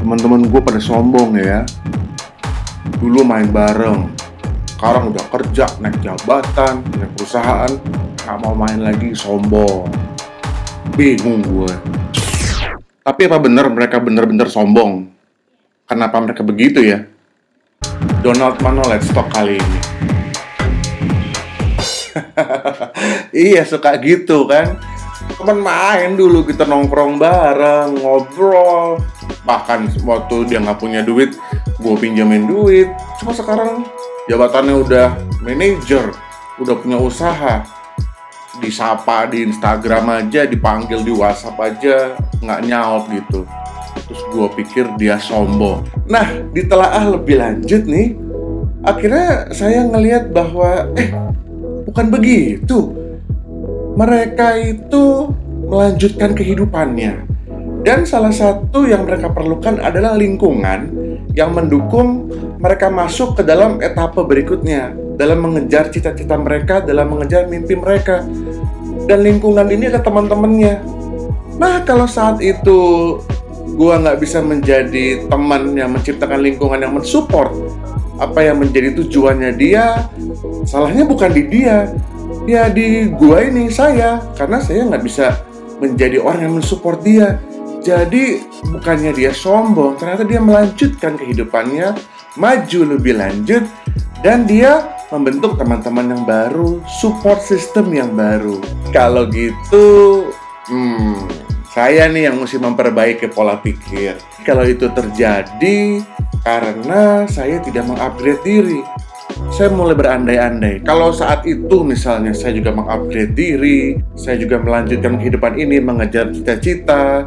teman-teman gue pada sombong ya. Dulu main bareng. Sekarang udah kerja naik jabatan naik perusahaan. Nggak mau main lagi sombong. Bingung gue tapi apa bener mereka bener-bener sombong? Kenapa mereka begitu ya? Donald Mano Let's Talk kali ini. Iya suka gitu kan. Teman main dulu kita nongkrong bareng ngobrol bahkan waktu dia nggak punya duit gue pinjamin duit. Cuma sekarang jabatannya udah manajer udah punya usaha. Disapa di Instagram aja dipanggil di WhatsApp aja nggak nyaut gitu. Terus gue pikir dia sombong. Nah ditelaah lebih lanjut nih akhirnya saya ngelihat bahwa eh bukan begitu. Mereka itu melanjutkan kehidupannya dan salah satu yang mereka perlukan adalah lingkungan yang mendukung mereka masuk ke dalam etapa berikutnya dalam mengejar cita-cita mereka, dalam mengejar mimpi mereka. Dan lingkungan ini ada teman-temannya. Nah, kalau saat itu gua nggak bisa menjadi teman yang menciptakan lingkungan yang mensupport apa yang menjadi tujuannya dia, salahnya bukan di dia, ya di gua ini saya, karena saya nggak bisa menjadi orang yang mensupport dia jadi bukannya dia sombong, ternyata dia melanjutkan kehidupannya, maju lebih lanjut, dan dia membentuk teman-teman yang baru, support system yang baru. Kalau gitu, hmm, saya nih yang mesti memperbaiki pola pikir. Kalau itu terjadi karena saya tidak mengupgrade diri, saya mulai berandai-andai. Kalau saat itu misalnya saya juga mengupgrade diri, saya juga melanjutkan kehidupan ini, mengejar cita-cita,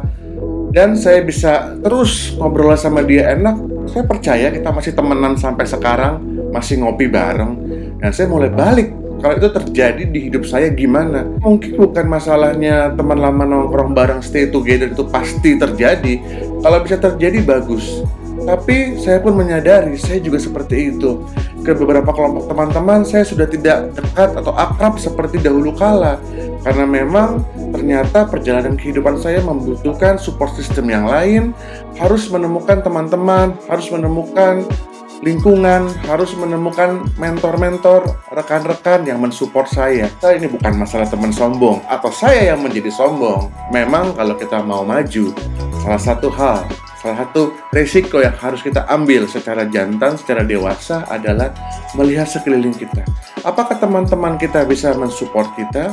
dan saya bisa terus ngobrol sama dia enak. Saya percaya kita masih temenan sampai sekarang masih ngopi bareng. Dan saya mulai balik kalau itu terjadi di hidup saya gimana? Mungkin bukan masalahnya teman lama nongkrong bareng stay together itu pasti terjadi. Kalau bisa terjadi bagus. Tapi saya pun menyadari saya juga seperti itu. Ke beberapa kelompok teman-teman saya sudah tidak dekat atau akrab seperti dahulu kala. Karena memang ternyata perjalanan kehidupan saya membutuhkan support system yang lain harus menemukan teman-teman harus menemukan lingkungan harus menemukan mentor-mentor rekan-rekan yang mensupport saya saya ini bukan masalah teman sombong atau saya yang menjadi sombong memang kalau kita mau maju salah satu hal Salah satu risiko yang harus kita ambil secara jantan, secara dewasa adalah melihat sekeliling kita. Apakah teman-teman kita bisa mensupport kita?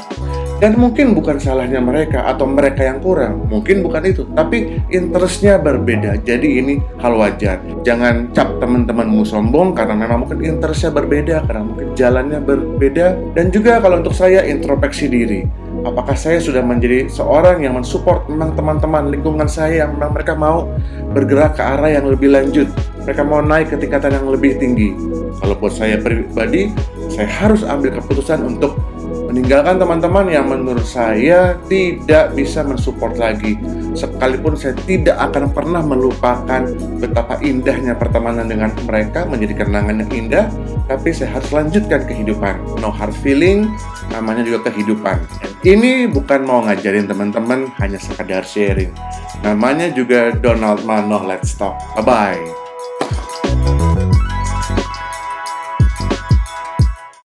Dan mungkin bukan salahnya mereka atau mereka yang kurang. Mungkin bukan itu, tapi interestnya berbeda. Jadi ini hal wajar. Jangan cap teman-temanmu sombong karena memang mungkin interestnya berbeda, karena mungkin jalannya berbeda. Dan juga kalau untuk saya introspeksi diri apakah saya sudah menjadi seorang yang mensupport memang teman-teman lingkungan saya yang memang mereka mau bergerak ke arah yang lebih lanjut mereka mau naik ke tingkatan yang lebih tinggi kalau buat saya pribadi saya harus ambil keputusan untuk meninggalkan teman-teman yang menurut saya tidak bisa mensupport lagi. Sekalipun saya tidak akan pernah melupakan betapa indahnya pertemanan dengan mereka menjadi kenangan yang indah tapi saya harus lanjutkan kehidupan. No hard feeling namanya juga kehidupan. Ini bukan mau ngajarin teman-teman hanya sekadar sharing. Namanya juga Donald Mano Let's Talk. Bye bye